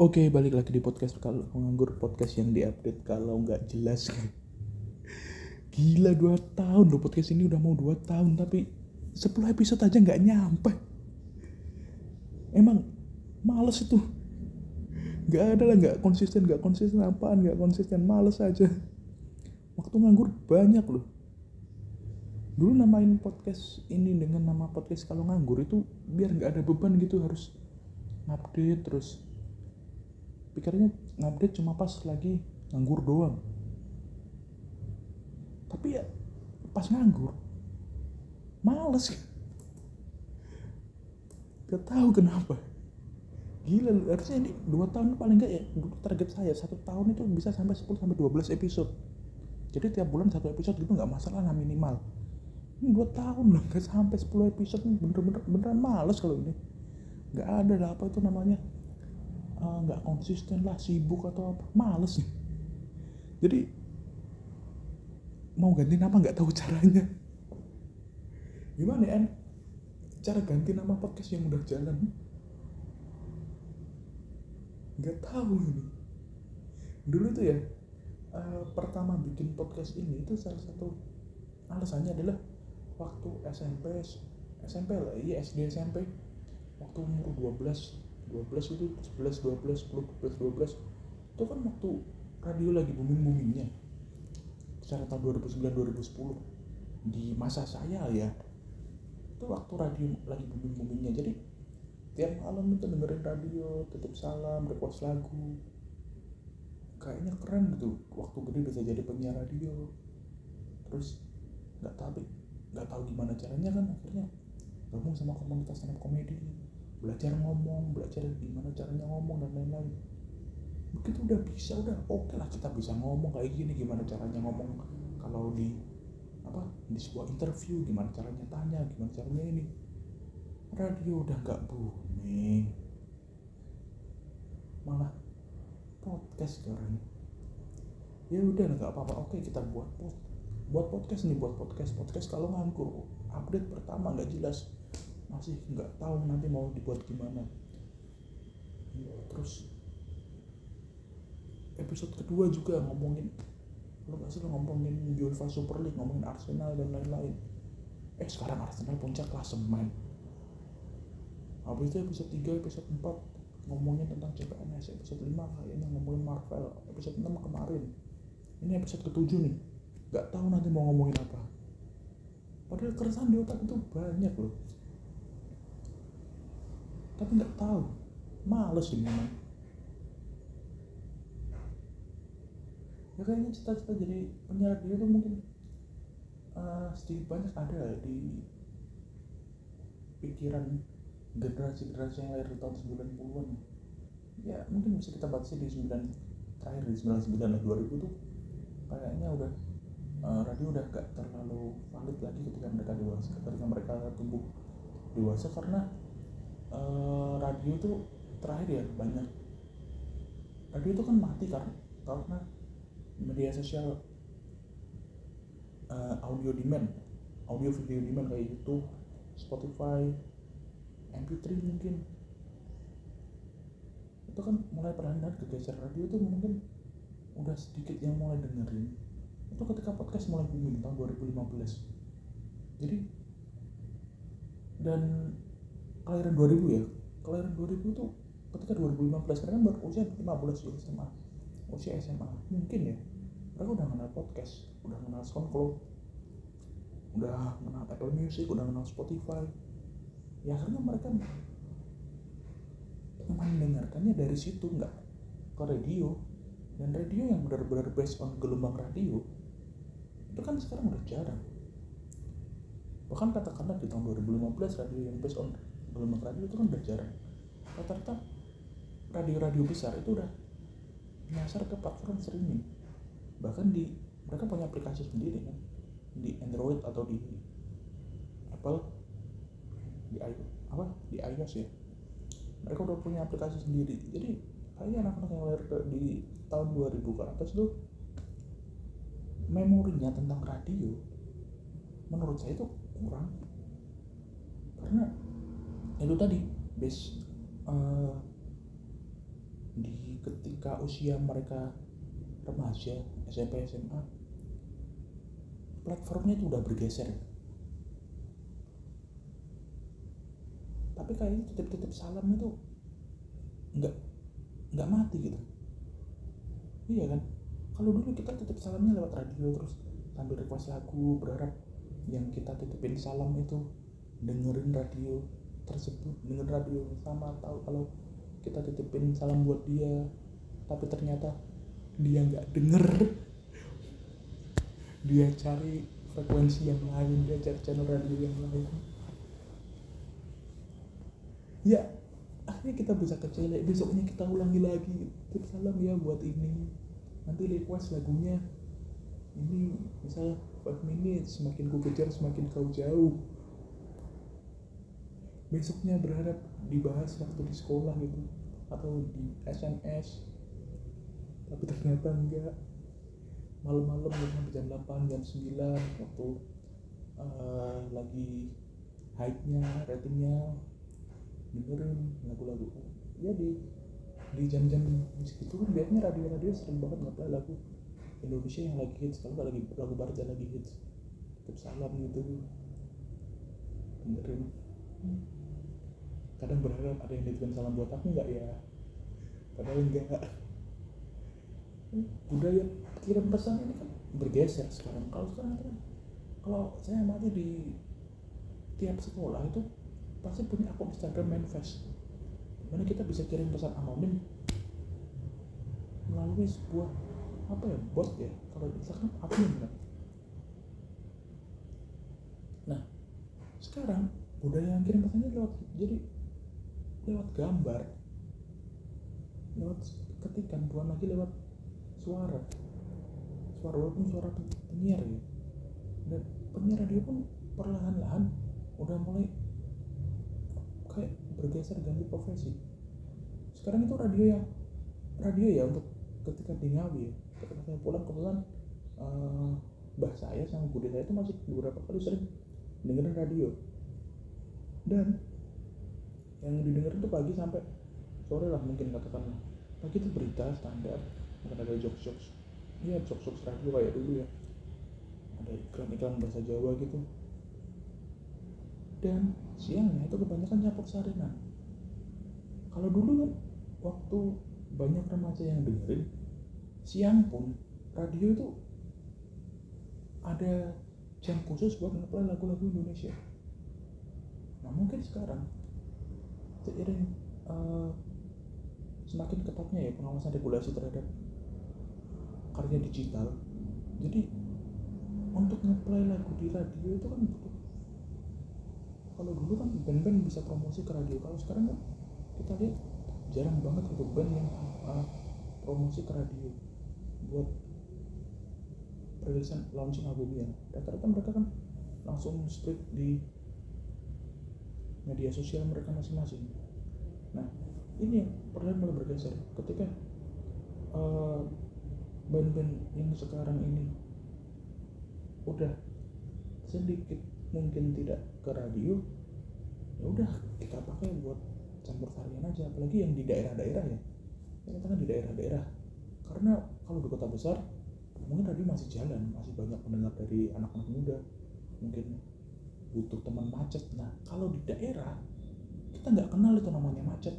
Oke, balik lagi di podcast kalau nganggur podcast yang diupdate kalau nggak jelas. Gila dua tahun loh podcast ini udah mau dua tahun tapi 10 episode aja nggak nyampe. Emang males itu. Nggak ada lah nggak konsisten nggak konsisten apaan nggak konsisten males aja. Waktu nganggur banyak loh. Dulu namain podcast ini dengan nama podcast kalau nganggur itu biar nggak ada beban gitu harus update terus pikirnya ngupdate cuma pas lagi nganggur doang. Tapi ya pas nganggur males. Gak tahu kenapa. Gila harusnya ini dua tahun paling enggak ya target saya satu tahun itu bisa sampai 10 sampai 12 episode. Jadi tiap bulan satu episode gitu nggak masalah lah minimal. Ini dua tahun loh nggak sampai 10 episode bener-bener beneran males kalau ini. Nggak ada lah apa itu namanya nggak uh, konsisten lah sibuk atau apa. Males. Nih jadi mau ganti nama nggak tahu caranya. Gimana ya cara ganti nama podcast yang udah jalan. Nggak tahu ini. Dulu tuh ya uh, pertama bikin podcast ini itu salah satu alasannya adalah waktu SMP SMP lah iya SD SMP waktu umur 12 12 itu 11 12 10 12 12 itu kan waktu radio lagi booming boomingnya secara tahun 2009 2010 di masa saya ya itu waktu radio lagi booming boomingnya jadi tiap malam itu dengerin radio tutup salam request lagu. Kayaknya keren gitu. Waktu gede bisa jadi penyiar radio. Terus nggak tahu nggak tahu gimana caranya kan akhirnya gabung sama komunitas stand komedi belajar ngomong belajar gimana caranya ngomong dan lain-lain. Begitu udah bisa udah oke okay lah kita bisa ngomong kayak gini gimana caranya ngomong kalau di apa di sebuah interview gimana caranya tanya gimana caranya ini. Radio udah nggak booming. Malah podcast sekarang. Ya udah nggak apa-apa. Oke kita buat pod buat podcast nih buat podcast. Podcast kalau nganggur update pertama nggak jelas masih nggak tahu nanti mau dibuat gimana. Terus episode kedua juga ngomongin lo gak sih lo ngomongin UEFA Super League ngomongin Arsenal dan lain-lain. Eh sekarang Arsenal puncak klasemen habis itu episode 3 episode 4 ngomongin tentang CPNS episode 5 kayaknya ngomongin Marvel. Episode 6 kemarin. Ini episode ketujuh nih. Nggak tahu nanti mau ngomongin apa. Padahal keresahan di otak itu banyak loh tapi nggak tahu. Males gimana ya kayaknya cita-cita jadi penyiar radio itu mungkin uh, sedikit banyak ada di pikiran generasi-generasi yang lahir di tahun 90-an ya mungkin bisa kita batasi di 9 terakhir di 99 lah 2000 tuh kayaknya udah uh, radio udah gak terlalu valid lagi ketika mereka dewasa ketika mereka tumbuh dewasa karena uh, radio tuh terakhir ya banyak. Radio itu kan mati karena karena media sosial uh, audio demand audio video demand kayak YouTube Spotify MP3 mungkin. Itu kan mulai perlahan kegeser radio itu mungkin udah sedikit yang mulai dengerin. Itu ketika podcast mulai booming tahun 2015 jadi dan kelahiran 2000 ya? Kelahiran 2000 tuh ketika 2015 mereka kan baru usia 15 di SMA usia SMA mungkin ya? Mereka udah kenal podcast udah kenal SoundCloud udah kenal Apple Music udah kenal Spotify. Ya akhirnya mereka mendengarkannya dari situ nggak ke radio. Dan radio yang benar-benar based on gelombang radio itu kan sekarang udah jarang. Bahkan katakanlah di tahun 2015 radio yang based on gelombang radio itu kan udah jarang. Rata-rata radio-radio besar itu udah nyasar ke platform streaming. Bahkan di mereka punya aplikasi sendiri kan. Di Android atau di Apple di iOS apa? Di iOS ya. Mereka udah punya aplikasi sendiri. Jadi kayaknya anak-anak yang lahir di tahun 2000 ke atas tuh memorinya tentang radio menurut saya itu kurang. Karena itu tadi base uh, di ketika usia mereka remaja SMP SMA platformnya itu udah bergeser. Tapi kayaknya titip-titip salam itu nggak nggak mati gitu. Iya kan? Kalau dulu kita titip salamnya lewat radio terus sambil request lagu berharap yang kita titipin salam itu dengerin radio tersebut dengerin radio sama tahu kalau kita titipin salam buat dia tapi ternyata dia nggak denger. Dia cari frekuensi yang lain dia cari channel radio yang lain. Ya akhirnya kita bisa kecelek besoknya kita ulangi lagi titip salam ya buat ini. Nanti request lagunya ini misal 5 minutes semakin ku kejar semakin kau jauh besoknya berharap dibahas waktu di sekolah gitu atau di SMS tapi ternyata enggak. Malam-malam jam 8 jam 9 waktu uh, lagi hype-nya ratingnya dengerin lagu-lagu. Ya di di jam-jam musik itu kan biasanya radio-radio sering banget ngeplay lagu Indonesia yang lagi hits kalau lagi lagu barat yang lagi hits. Tetap salam gitu. Dengerin kadang berharap ada yang nitipin salam buat aku nggak ya? Padahal enggak budaya kirim pesan ini kan bergeser sekarang. Kalau sekarang kan kalau saya amati di tiap sekolah itu pasti punya akun Instagram manifest. Mana kita bisa kirim pesan anonim? Melalui sebuah apa ya bot ya? Kalau Instagram admin kan. Nah sekarang budaya yang kirim pesannya lewat jadi lewat gambar lewat ketikan bukan lagi lewat suara. Suara walaupun suara penyiar ya. Dan penyiar radio pun perlahan-lahan udah mulai kayak bergeser ganti profesi. Sekarang itu radio yang radio ya untuk ketika di Ngawi ya. Ketika saya pulang kebetulan uh, saya sama bude saya itu masih beberapa kali sering dengerin radio. Dan yang didengar itu pagi sampai sore lah mungkin katakan. Pagi itu berita standar mungkin ada jokes jokes iya jokes jokes radio kayak dulu ya. Ada iklan-iklan bahasa Jawa gitu. Dan siangnya itu kebanyakan nyampur sarinan kalau dulu kan waktu banyak remaja yang dengerin siang pun radio itu ada jam khusus buat ngeplay lagu-lagu Indonesia. Nah mungkin sekarang seiring uh, semakin ketatnya ya pengawasan regulasi terhadap karya digital. Jadi untuk ngeplay lagu di radio itu kan butuh kalau dulu kan band-band bisa promosi ke radio. Kalau sekarang kan kita lihat jarang banget itu band yang uh, promosi ke radio buat perilisan launching albumnya rata-rata mereka kan langsung split di media sosial mereka masing-masing. Nah ini yang perlu mulai bergeser. Ketika uh, band-band yang sekarang ini udah sedikit mungkin tidak ke radio ya udah kita pakai buat campur varian aja. Apalagi yang di daerah-daerah ya. Ya kita kan di daerah-daerah. Karena kalau di kota besar mungkin radio masih jalan masih banyak pendengar dari anak-anak muda. Mungkin butuh teman macet. Nah kalau di daerah kita nggak kenal itu namanya macet.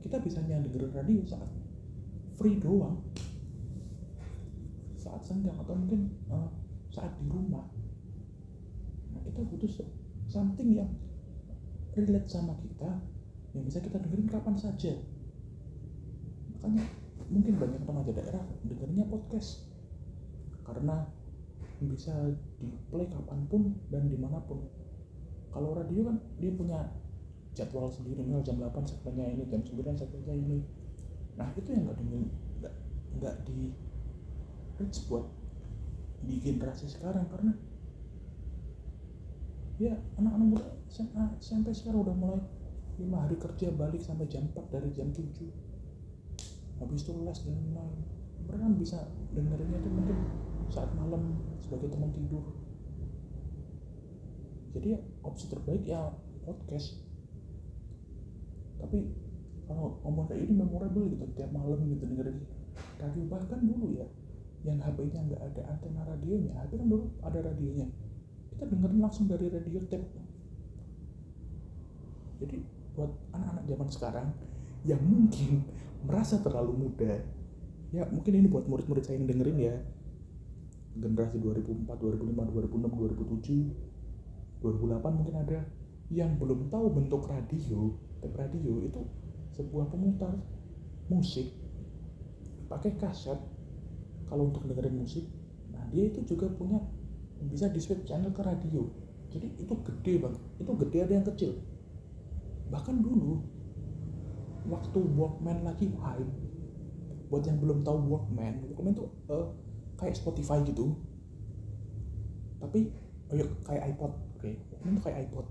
Kita bisa hanya dengerin radio saat free doang. Saat senggang atau mungkin uh, saat di rumah. Nah kita butuh something yang relate sama kita yang bisa kita dengerin kapan saja. Makanya mungkin banyak remaja daerah dengernya podcast. Karena bisa di play kapan pun dan di mana pun. Kalau radio kan dia punya jadwal sendiri misal jam 8 segmennya ini jam 9 segmennya ini. Nah itu yang nggak di nggak di reach buat di generasi sekarang karena ya anak-anak muda SMA, sampai sekarang udah mulai lima hari kerja balik sampai jam 4 dari jam 7 habis itu les dan lain mereka kan bisa dengerinnya tuh mungkin sebagai teman tidur. Jadi ya opsi terbaik ya podcast. Tapi kalau ngomong kayak ini memorable gitu tiap malam gitu dengerin. Radio bahkan dulu ya yang HP-nya nggak ada antena radionya HP kan dulu ada radionya. Kita dengerin langsung dari radio tape jadi buat anak-anak zaman sekarang yang mungkin merasa terlalu muda ya mungkin ini buat murid-murid saya yang dengerin ya generasi 2004, 2005, 2006, 2007 2008 mungkin ada yang belum tahu bentuk radio tape radio itu sebuah pemutar musik. Pakai kaset. Kalau untuk dengerin musik nah dia itu juga punya bisa di switch channel ke radio. Jadi itu gede banget itu gede ada yang kecil. Bahkan dulu waktu Walkman lagi hype buat yang belum tahu Walkman Walkman tuh uh, kayak Spotify gitu. Tapi oh iya, kayak iPod. Oke. Okay. Tuh kayak iPod.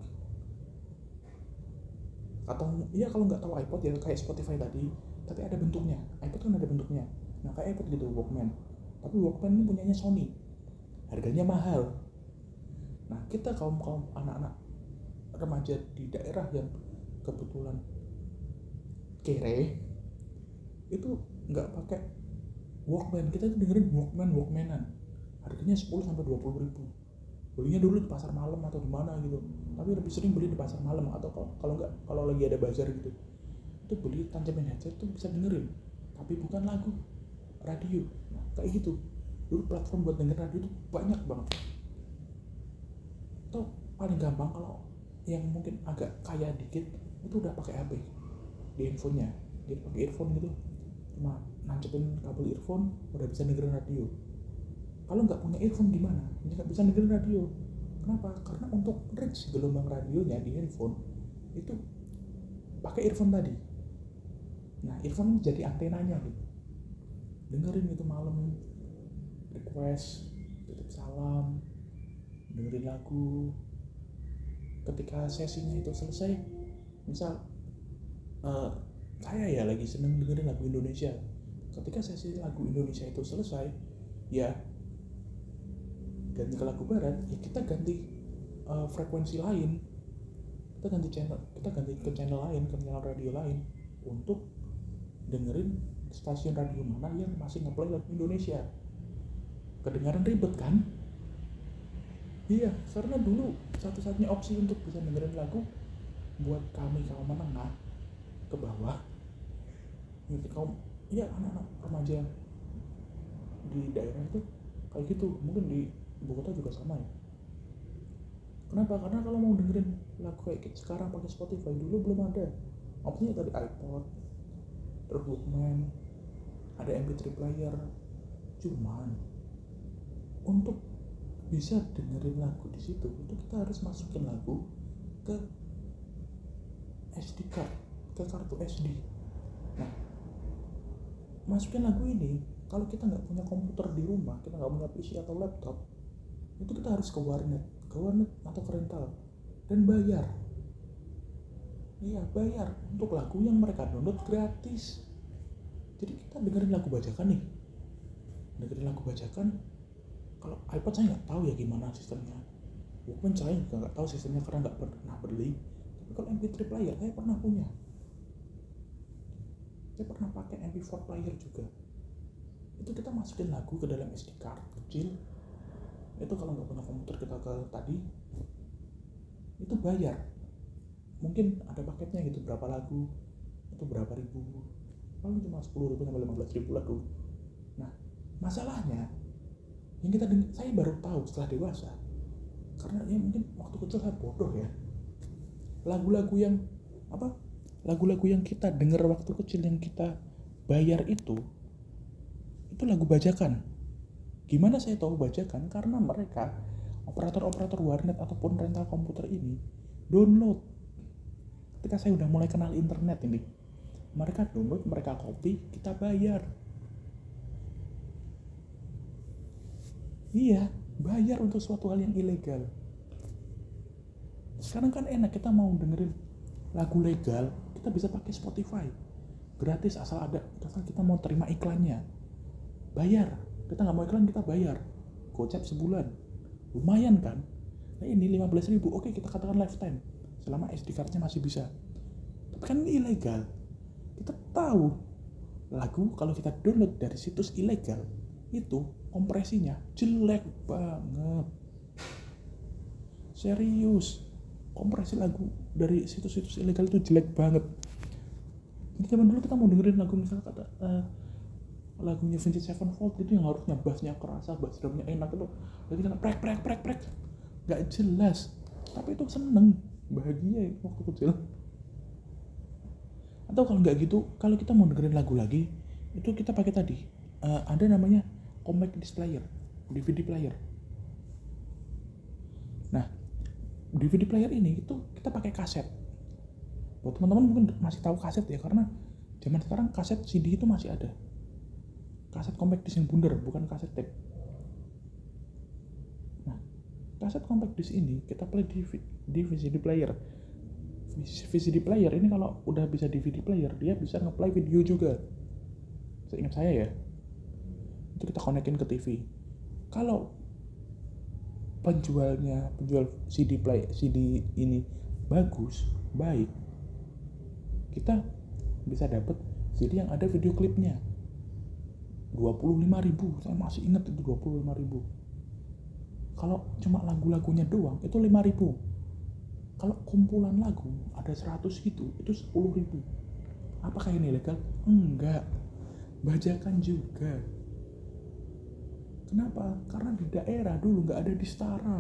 Atau iya kalau nggak tahu iPod ya kayak Spotify tadi tapi ada bentuknya. iPod kan ada bentuknya. Nah kayak iPod gitu Walkman. Tapi Walkman ini punyanya Sony. Harganya mahal. Nah kita kaum kaum anak-anak remaja di daerah yang kebetulan kere itu nggak pakai Walkman kita tuh dengerin Walkman Walkmanan. Harganya 10 sampai 20 ribu. Belinya dulu di pasar malam atau di mana gitu. Tapi lebih sering beli di pasar malam atau kalau nggak kalau lagi ada bazar gitu. Itu beli tanjamin headset tuh bisa dengerin tapi bukan lagu radio. Nah, kayak gitu. Dulu platform buat denger radio itu banyak banget. Atau paling gampang kalau yang mungkin agak kaya dikit itu udah pakai HP di handphonenya. Dia pakai earphone gitu. Cuma nancepin kabel earphone udah bisa dengerin radio. Kalau nggak punya earphone gimana? Nggak bisa dengerin radio. Kenapa? Karena untuk reach gelombang radionya di handphone itu pakai earphone tadi. Nah earphone jadi antenanya gitu. Dengerin itu malam request titip salam dengerin lagu. Ketika sesinya itu selesai misal uh, saya ya lagi seneng dengerin lagu Indonesia ketika sesi lagu Indonesia itu selesai ya ganti ke lagu barat ya kita ganti uh, frekuensi lain. Kita ganti channel kita ganti ke channel lain ke channel radio lain untuk dengerin stasiun radio mana yang masih ngeplay lagu Indonesia. Kedengaran ribet kan? Iya karena dulu satu-satunya opsi untuk bisa dengerin lagu buat kami kaum menengah ke bawah gitu kaum iya anak-anak remaja di daerah itu kayak gitu. Mungkin di ibu kota juga sama ya. Kenapa? Karena kalau mau dengerin lagu kayak gitu sekarang pakai Spotify dulu belum ada. Opsinya tadi iPod terus Walkman ada MP3 player. Cuman untuk bisa dengerin lagu di situ itu kita harus masukin lagu ke SD card ke kartu SD nah masukin lagu ini kalau kita nggak punya komputer di rumah kita nggak punya PC atau laptop itu kita harus ke warnet ke warnet atau ke rental dan bayar. Iya bayar untuk lagu yang mereka download gratis. Jadi kita dengerin lagu bajakan nih. Dengerin lagu bajakan kalau iPod saya nggak tahu ya gimana sistemnya. Walkman saya juga nggak tahu sistemnya karena nggak pernah beli. Tapi kalau MP3 player saya pernah punya saya pernah pakai MP4 player juga. Itu kita masukin lagu ke dalam SD card kecil. Itu kalau nggak punya komputer kita ke tadi itu bayar. Mungkin ada paketnya gitu berapa lagu itu berapa ribu. Paling cuma 10 ribu sampai 15 ribu lah dulu nah masalahnya yang kita saya baru tahu setelah dewasa karena ya mungkin waktu kecil saya bodoh ya. Lagu-lagu yang apa lagu-lagu yang kita dengar waktu kecil yang kita bayar itu itu lagu bajakan. Gimana saya tahu bajakan? Karena mereka operator-operator warnet ataupun rental komputer ini download. Ketika saya udah mulai kenal internet ini mereka download mereka copy kita bayar. Iya, bayar untuk suatu hal yang ilegal. Sekarang kan enak kita mau dengerin lagu legal, kita bisa pakai Spotify. Gratis asal ada, asal kita mau terima iklannya. Bayar, kita nggak mau iklan kita bayar. Gocap sebulan. Lumayan kan? Nah ini 15 ribu, oke kita katakan lifetime. Selama SD cardnya masih bisa. Tapi kan ini ilegal. kita tahu lagu kalau kita download dari situs ilegal itu kompresinya jelek banget serius kompresi lagu dari situs-situs ilegal itu jelek banget. Jadi zaman dulu kita mau dengerin lagu misalnya kata uh, lagunya Vintage Sevenfold itu yang harusnya bassnya kerasa bass drumnya enak itu. Jadi kan prek prek prek prek. Nggak jelas. Tapi itu seneng bahagia ya waktu kecil. Atau kalau nggak gitu kalau kita mau dengerin lagu lagi itu kita pakai tadi uh, ada namanya compact disc player DVD player nah DVD player ini itu kita pakai kaset. Buat teman-teman mungkin masih tahu kaset ya karena zaman sekarang kaset CD itu masih ada. Kaset compact disc yang bundar bukan kaset tape. Nah kaset compact disc ini kita play di, di VCD player. VCD player ini kalau udah bisa DVD player dia bisa ngeplay video juga. Seingat saya ya. Itu kita konekin ke TV kalau penjualnya penjual CD play CD ini bagus baik kita bisa dapat CD yang ada video klipnya. 25 ribu saya masih ingat itu 25 ribu. Kalau cuma lagu-lagunya doang itu 5 ribu. Kalau kumpulan lagu ada 100 gitu itu 10 ribu. Apakah ini legal? enggak. Bajakan juga kenapa? karena di daerah dulu nggak ada di setara.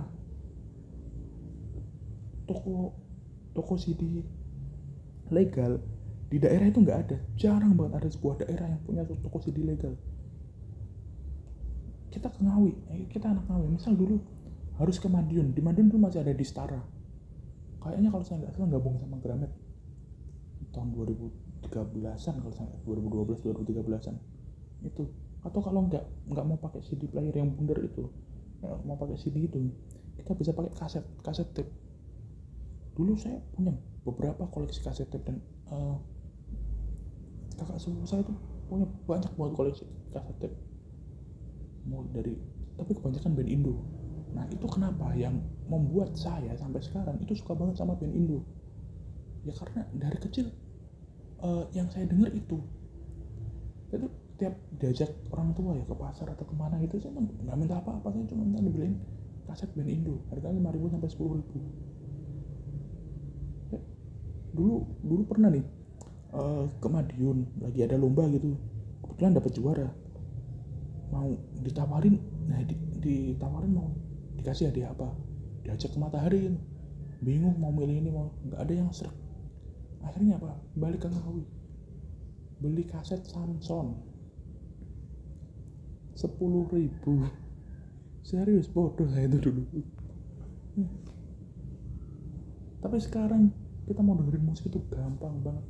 Toko toko CD legal di daerah itu nggak ada. Jarang banget ada sebuah daerah yang punya toko CD legal. Kita ke Ngawi eh, kita anak Ngawi. Misal dulu harus ke Madiun. Di Madiun tuh masih ada di Stara kayaknya kalau saya nggak salah gabung sama Gramet. Tahun 2013an kalau saya 2012 2013an itu atau kalau nggak nggak mau pakai CD player yang bundar itu mau pakai CD itu kita bisa pakai kaset kaset tape. Dulu saya punya beberapa koleksi kaset tape dan uh, kakak sepupu saya itu punya banyak banget koleksi kaset tape. Mau dari tapi kebanyakan band Indo. Nah itu kenapa yang membuat saya sampai sekarang itu suka banget sama band Indo? Ya karena dari kecil uh, yang saya dengar itu itu tiap diajak orang tua ya ke pasar atau ke mana gitu saya nggak minta apa-apa saya cuma minta dibeliin kaset band Indo. Harganya lima ribu sampai sepuluh ribu. Ya, dulu dulu pernah nih uh, ke Madiun lagi ada lomba gitu. Kebetulan dapat juara. Mau ditawarin nah di, ditawarin mau dikasih hadiah apa? Diajak ke matahari. Bingung mau milih ini mau nggak ada yang serak. Akhirnya apa? Balik ke Ngawi. Beli kaset Samson sepuluh ribu. Serius bodoh saya itu dulu. Tapi sekarang kita mau dengerin musik itu gampang banget.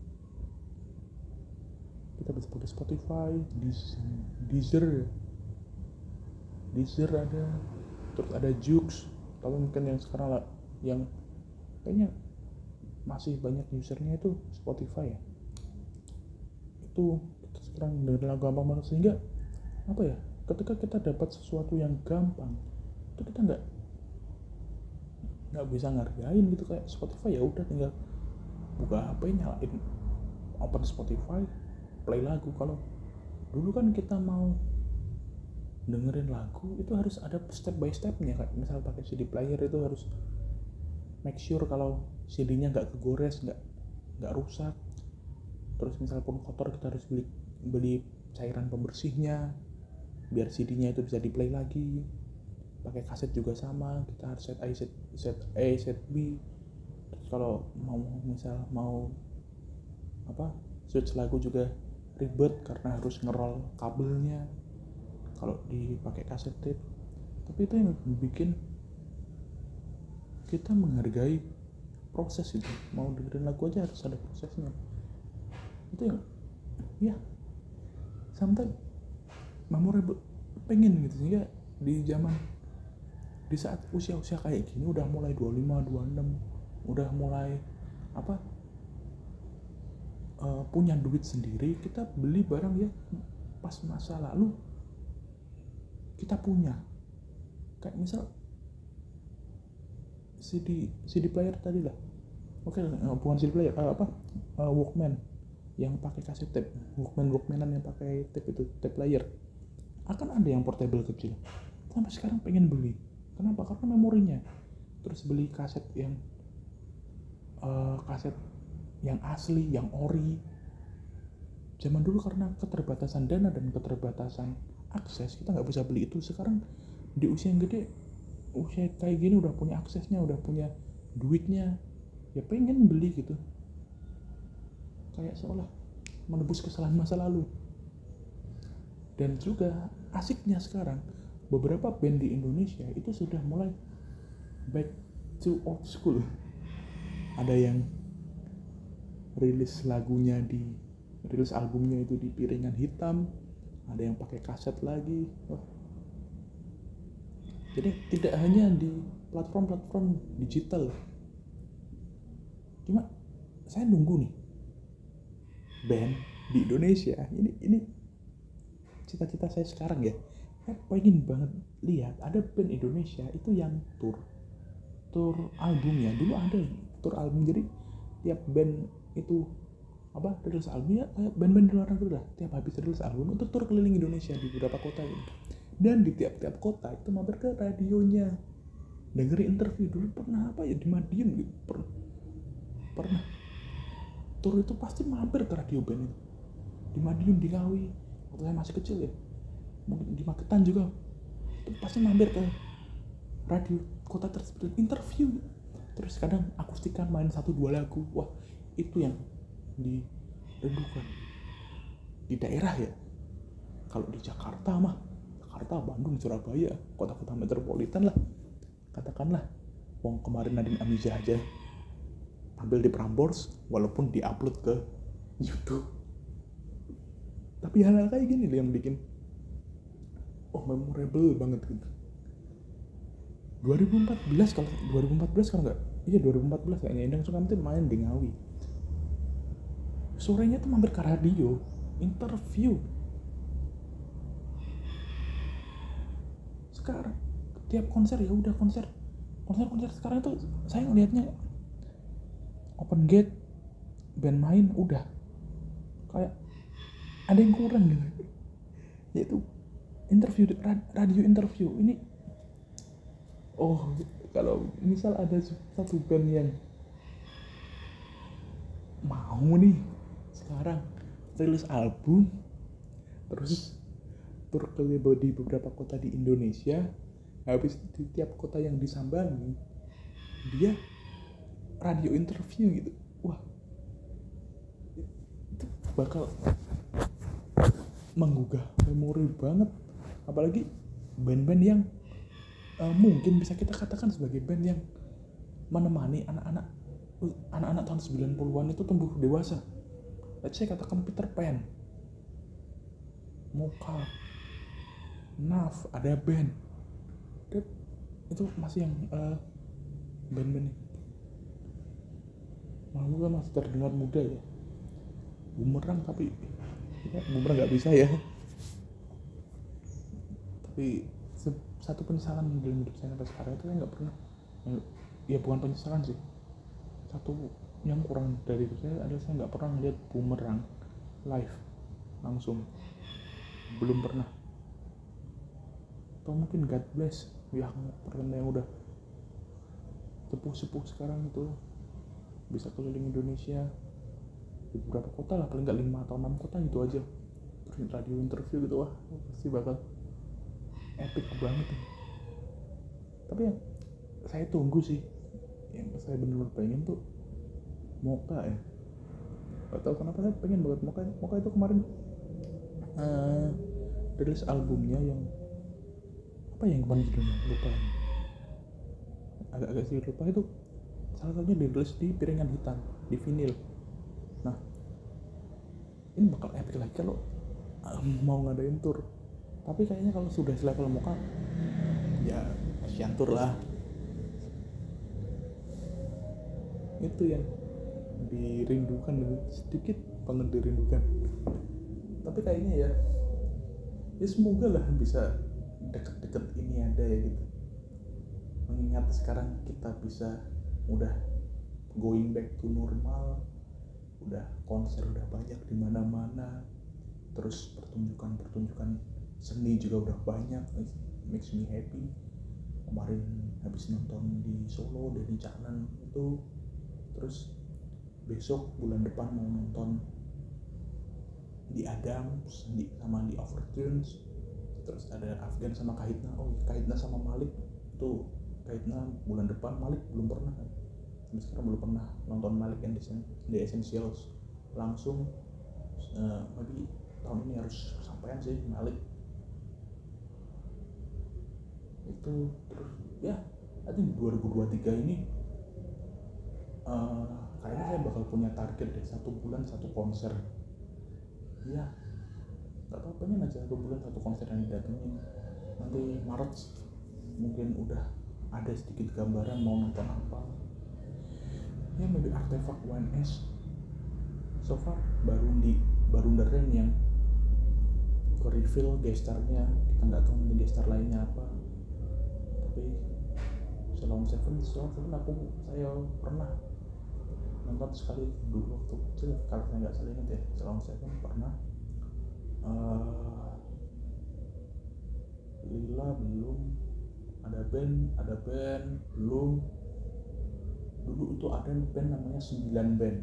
Kita bisa pakai Spotify, Deezer, Deezer ada terus ada Jux. Tapi mungkin yang sekarang lah yang kayaknya masih banyak usernya itu Spotify ya. Itu kita sekarang dengan lagu gampang banget sehingga apa ya ketika kita dapat sesuatu yang gampang itu kita nggak nggak bisa ngargain gitu. Kayak Spotify ya udah tinggal buka HP nyalain open Spotify play lagu. Kalau dulu kan kita mau dengerin lagu itu harus ada step by stepnya. Kayak misal pakai CD player itu harus make sure kalau CD-nya nggak kegores nggak nggak rusak. Terus misal pun kotor kita harus beli beli cairan pembersihnya biar CD-nya itu bisa di play lagi. Pakai kaset juga sama kita harus set A set set A set B. Terus kalau mau misal mau apa switch lagu juga ribet karena harus ngerol kabelnya. Kalau dipakai kaset tape. Tapi itu yang bikin kita menghargai proses itu. Mau dengerin lagu aja harus ada prosesnya. Itu yang ya. Sometimes memorable pengen gitu. Sehingga di zaman di saat usia-usia kayak gini udah mulai 25 26 udah mulai apa uh, punya duit sendiri kita beli barang ya pas masa lalu kita punya. Kayak misal CD CD player tadi lah. Oke okay, bukan CD player uh, apa uh, Walkman yang pakai kaset tape. Walkman Walkmanan yang pakai tape itu tape player akan ada yang portable kecil. Sampai sekarang pengen beli. Kenapa? Karena memorinya. Terus beli kaset yang uh, kaset yang asli yang ori. Zaman dulu karena keterbatasan dana dan keterbatasan akses kita nggak bisa beli itu. Sekarang di usia yang gede usia kayak gini udah punya aksesnya udah punya duitnya ya pengen beli gitu. Kayak seolah menebus kesalahan masa lalu dan juga asiknya sekarang beberapa band di Indonesia itu sudah mulai back to old school. Ada yang rilis lagunya di rilis albumnya itu di piringan hitam ada yang pakai kaset lagi. Wah. jadi tidak hanya di platform-platform digital. Cuma saya nunggu nih band di Indonesia. Ini ini cita-cita saya sekarang ya. Saya pengen banget lihat ada band Indonesia itu yang tour tour albumnya. Dulu ada tour album jadi tiap band itu apa rilis album ya kayak band-band luar negeri lah. Tiap habis rilis album itu tur keliling Indonesia di beberapa kota ini. Dan di tiap-tiap kota itu mampir ke radionya dengerin interview. Dulu pernah apa ya di Madiun gitu pernah pernah. Tur itu pasti mampir ke radio band itu. Di Madiun di Ngawi waktu saya masih kecil ya mungkin di Magetan juga. Itu pasti mampir ke radio kota tersebut interview. Terus kadang akustikan main satu dua lagu. Wah itu yang diredukan di daerah ya kalau di Jakarta mah Jakarta Bandung Surabaya kota-kota metropolitan lah. Katakanlah wong kemarin Nadine Amiza aja tampil di Prambors walaupun diupload ke YouTube tapi hal-hal kayak gini yang bikin oh memorable banget gitu. 2014 kalau 2014 kalau nggak iya 2014 kayaknya. Endang Sukamti main di Ngawi. Sorenya tuh mampir ke radio interview. Sekarang tiap konser ya udah konser. Konser konser sekarang itu saya ngelihatnya open gate band main udah. Kayak ada yang kurang gitu. Yaitu interview radio interview. Ini oh kalau misal ada satu band yang mau nih sekarang rilis album terus tur ke di beberapa kota di Indonesia habis di tiap kota yang disambangi dia radio interview gitu. Wah itu bakal menggugah memori banget. Apalagi band-band yang uh, mungkin bisa kita katakan sebagai band yang menemani anak-anak anak-anak tahun 90-an itu tumbuh dewasa. Let's say katakan Peter Pan. Moka Naf ada band. Itu masih yang uh, band-band malu kan masih terdengar muda ya. Bumerang tapi ya, bumerang nggak bisa ya. Tapi satu penyesalan dalam hidup saya sampai sekarang itu saya nggak pernah ya bukan penyesalan sih. Satu yang kurang dari itu saya adalah saya nggak pernah lihat bumerang live langsung. Belum pernah. Atau mungkin God bless yang pernah yang udah sepuh-sepuh sekarang itu bisa keliling Indonesia di beberapa kota lah paling nggak lima atau enam kota gitu aja. Terus radio interview gitu wah pasti bakal epic banget ya. tapi yang saya tunggu sih yang saya benar-benar pengen tuh Moka ya. Gak tau kenapa saya pengen banget Moka Moka itu kemarin uh, rilis albumnya yang apa yang kemarin judulnya? Lupa. Agak-agak sih lupa. Itu salah satunya dirilis di piringan hitam di vinil. nah ini bakal epic lagi kalau uh, mau ngadain tour. Tapi kayaknya kalau sudah selevel Moka ya Asian Tour lah. Itu yang dirindukan sedikit banget dirindukan. Tapi kayaknya ya ya semoga lah bisa deket-deket ini ada ya gitu. Mengingat sekarang kita bisa udah going back to normal udah konser udah banyak di mana-mana. Terus pertunjukan-pertunjukan seni juga udah banyak makes me happy. Kemarin habis nonton di Solo dari Canan itu. Terus besok bulan depan mau nonton di Adams di, sama di Overtunes. Terus ada Afgan sama Kahitna oh iya, Kahitna sama Malik. Itu Kahitna bulan depan Malik belum pernah sampai sekarang belum pernah nonton Malik yang di Essentials. Langsung uh, maybe tahun ini harus sampaian sih Malik. Itu terus ya I think 2023 ini uh, kayaknya saya bakal punya target deh satu bulan satu konser. Ya nggak tahu pengen aja satu bulan satu konser yang didatengin nanti Maret mungkin udah ada sedikit gambaran mau nonton apa ya maybe artefak ONS so far baru di baru Daren yang ke reveal gestarnya kita nggak tahu nanti gestar lainnya apa. Tapi Salon Seven Salon Seven aku saya pernah nonton sekali dulu waktu kecil kalau saya nggak salah ingat ya Seven pernah. Uh, Lila belum ada band ada band belum dulu itu ada band namanya sembilan band.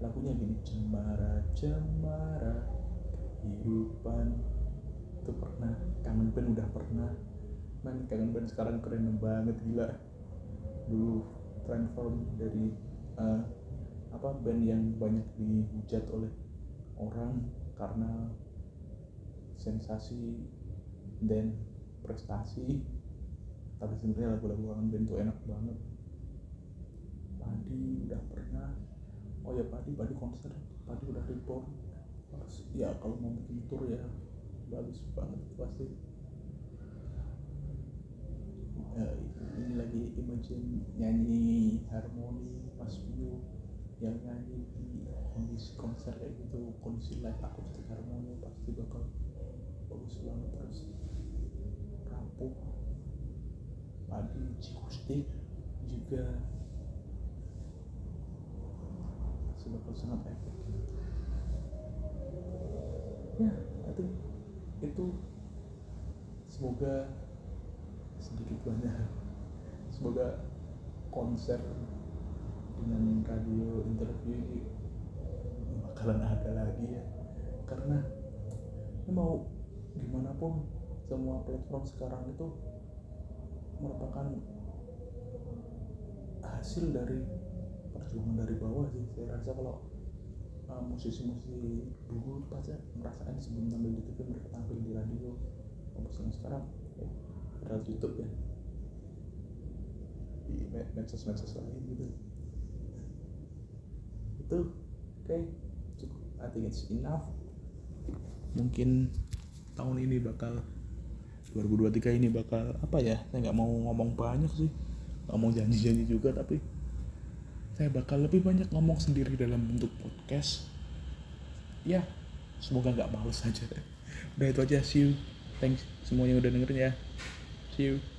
Lagunya gini cemara cemara kehidupan. Itu pernah kangen band udah pernah. Man kangen band sekarang keren banget gila. Dulu transform dari uh, apa band yang banyak dihujat oleh orang karena sensasi dan prestasi. Tapi sebenarnya lagu-lagu kangen band tuh enak banget Padi udah pernah. Oh ya Padi Padi konser. Padi udah report ya kalau mau bikin tour ya bagus banget pasti. Ya, ini lagi imagine nyanyi harmoni pas view yang nyanyi di kondisi konser kayak gitu kondisi live akustik harmoni pasti bakal bagus banget terus rapuh. Padi akustik juga pasti bakal sangat efek. Ya. Itu itu semoga sedikit banyak. Semoga konser dengan radio interview ini bakalan ada lagi ya. Karena ini mau gimana pun semua platform sekarang itu merupakan hasil dari perjuangan dari bawah sih. Saya rasa kalau uh, musisi-musisi dulu pasti merasakan sebelum tampil di TV mereka tampil di radio. Kalau sekarang ya viral YouTube ya. Di medsos-medsos lain gitu. Itu oke okay. cukup. I think it's enough. Mungkin tahun ini bakal 2023 ini bakal apa ya saya nggak mau ngomong banyak sih. Nggak mau janji-janji juga tapi saya bakal lebih banyak ngomong sendiri dalam bentuk podcast. Ya semoga nggak males aja. Udah itu aja see you. Thanks semuanya udah dengerin ya. See you.